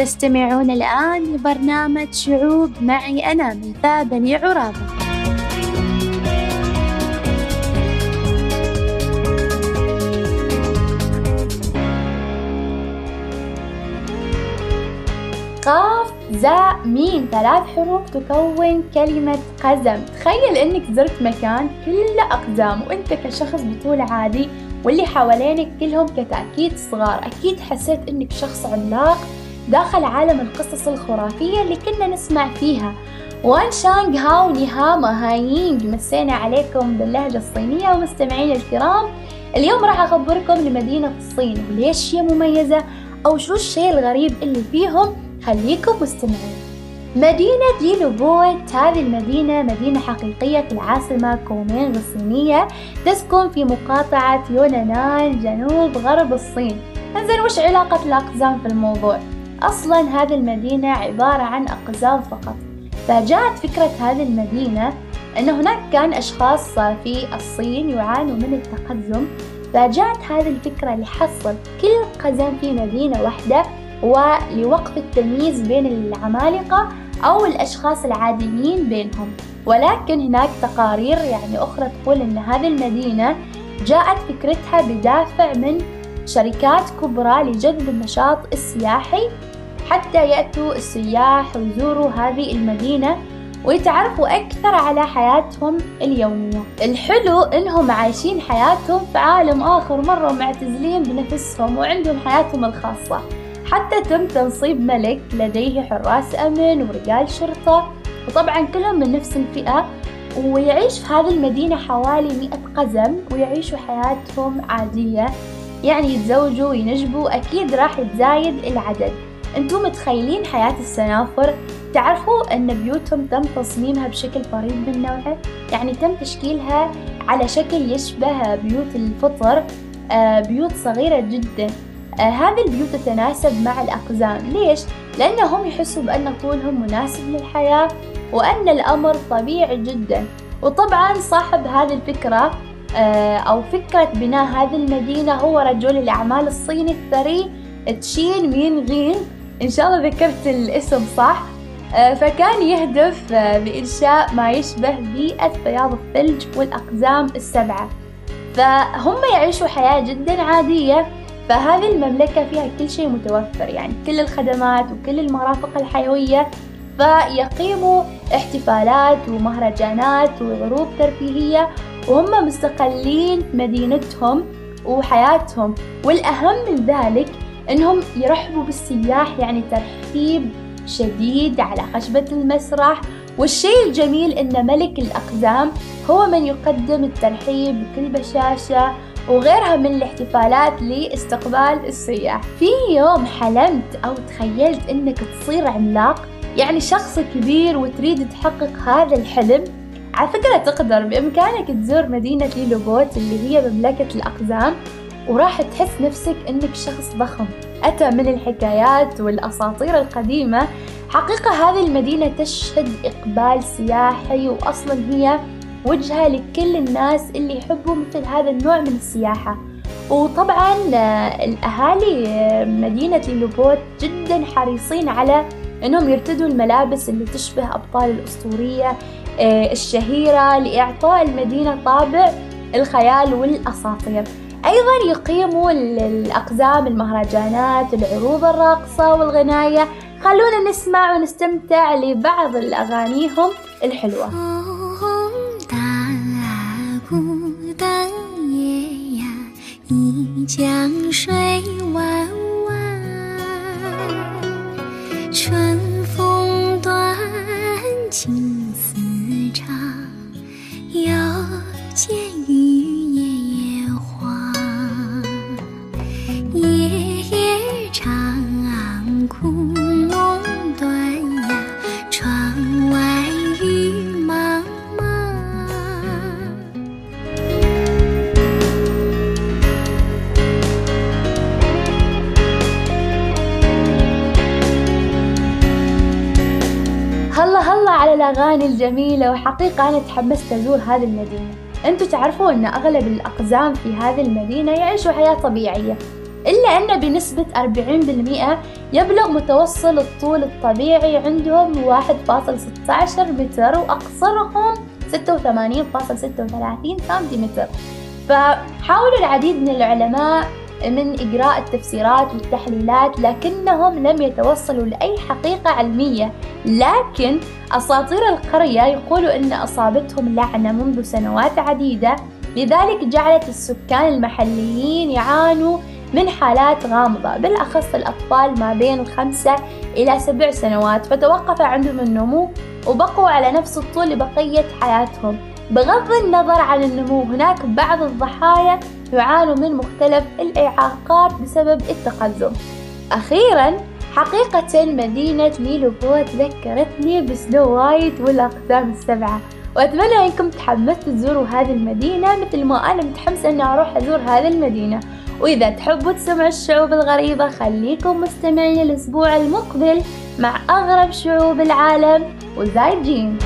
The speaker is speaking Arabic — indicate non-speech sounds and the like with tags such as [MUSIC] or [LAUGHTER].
تستمعون الآن لبرنامج شعوب معي أنا ميثا بني عرابة. قاف زاء ميم ثلاث حروف تكون كلمة قزم. تخيل إنك زرت مكان كله أقزام وأنت كشخص بطول عادي واللي حوالينك كلهم كتاكيت صغار. أكيد حسيت إنك شخص عملاق. داخل عالم القصص الخرافية اللي كنا نسمع فيها. وان شانغ هاو نيها ماهايينج مسينا عليكم باللهجة الصينية ومستمعين الكرام. اليوم راح أخبركم لمدينة الصين. وليش هي مميزة؟ أو شو الشيء الغريب اللي فيهم؟ خليكم مستمعين. مدينة ليلوبوت هذه المدينة مدينة حقيقية في العاصمة كومينغ الصينية. تسكن في مقاطعة يونانان جنوب غرب الصين. انزين وش علاقة الأقزام في الموضوع؟ أصلا هذه المدينة عبارة عن أقزام فقط. فجاءت فكرة هذه المدينة أن هناك كان أشخاص في الصين يعانوا من التقزم. فجاءت هذه الفكرة لحصل كل قزم في مدينة واحدة ولوقف التمييز بين العمالقة أو الأشخاص العاديين بينهم. ولكن هناك تقارير يعني أخرى تقول أن هذه المدينة جاءت فكرتها بدافع من شركات كبرى لجذب النشاط السياحي حتى يأتوا السياح ويزوروا هذه المدينة ويتعرفوا أكثر على حياتهم اليومية الحلو إنهم عايشين حياتهم في عالم آخر مرة معتزلين بنفسهم وعندهم حياتهم الخاصة. حتى تم تنصيب ملك لديه حراس أمن ورجال شرطة. وطبعا كلهم من نفس الفئة. ويعيش في هذه المدينة حوالي مئة قزم ويعيشوا حياتهم عادية. يعني يتزوجوا وينجبوا أكيد راح يتزايد العدد. أنتم متخيلين حياة السنافر تعرفوا أن بيوتهم تم تصميمها بشكل فريد من نوعه؟ يعني تم تشكيلها على شكل يشبه بيوت الفطر آه بيوت صغيرة جدا. آه هذه البيوت تتناسب مع الأقزام. ليش؟ لأنهم يحسوا بأن طولهم مناسب للحياة وأن الأمر طبيعي جدا. وطبعا صاحب هذه الفكرة آه أو فكرة بناء هذه المدينة هو رجل الأعمال الصيني الثري تشين مين غين. إن شاء الله ذكرت الاسم صح؟ آه فكان يهدف آه بإنشاء ما يشبه بيئة بياض الثلج والأقزام السبعة. فهم يعيشوا حياة جدا عادية فهذه المملكة فيها كل شيء متوفر يعني كل الخدمات وكل المرافق الحيوية. فيقيموا احتفالات ومهرجانات وعروض ترفيهية وهم مستقلين مدينتهم وحياتهم. والأهم من ذلك إنهم يرحبوا بالسياح يعني ترحيب شديد على خشبة المسرح. والشيء الجميل إن ملك الأقزام هو من يقدم الترحيب بكل بشاشة وغيرها من الاحتفالات لاستقبال السياح. في يوم حلمت أو تخيلت إنك تصير عملاق يعني شخص كبير وتريد تحقق هذا الحلم على فكرة تقدر بإمكانك تزور مدينة ليلوبوت اللي هي مملكة الأقزام وراح تحس نفسك إنك شخص ضخم. أتى من الحكايات والأساطير القديمة. حقيقة هذه المدينة تشهد إقبال سياحي وأصلا هي وجهة لكل الناس اللي يحبوا مثل هذا النوع من السياحة. وطبعا الأهالي مدينة ليلوبوت جدا حريصين على أنهم يرتدوا الملابس اللي تشبه أبطال الأسطورية الشهيرة لإعطاء المدينة طابع الخيال والأساطير. أيضا يقيموا الأقزام المهرجانات العروض الراقصة والغناية. خلونا نسمع ونستمتع لبعض الأغانيهم الحلوة. [LAUGHS] الأغاني الجميلة وحقيقة أنا تحمست أزور هذه المدينة. أنتوا تعرفوا أن أغلب الأقزام في هذه المدينة يعيشوا حياة طبيعية إلا أن بنسبة 40% يبلغ متوسط الطول الطبيعي عندهم 1.16 متر وأقصرهم 86.36 سنتيمتر. فحاولوا العديد من العلماء من إجراء التفسيرات والتحليلات لكنهم لم يتوصلوا لأي حقيقة علمية. لكن أساطير القرية يقولوا أن أصابتهم لعنة منذ سنوات عديدة. لذلك جعلت السكان المحليين يعانوا من حالات غامضة بالأخص الأطفال ما بين الخمسة إلى سبع سنوات. فتوقف عندهم النمو وبقوا على نفس الطول لبقية حياتهم. بغض النظر عن النمو هناك بعض الضحايا يعانوا من مختلف الإعاقات بسبب التقزم أخيرا حقيقة مدينة ميلوبو ذكرتني بسنو وايت والأقزام السبعة. وأتمنى أنكم تحمستوا تزوروا هذه المدينة مثل ما أنا متحمسة أني أروح أزور هذه المدينة. وإذا تحبوا تسمعوا الشعوب الغريبة خليكم مستمعين الأسبوع المقبل مع أغرب شعوب العالم وزايجين.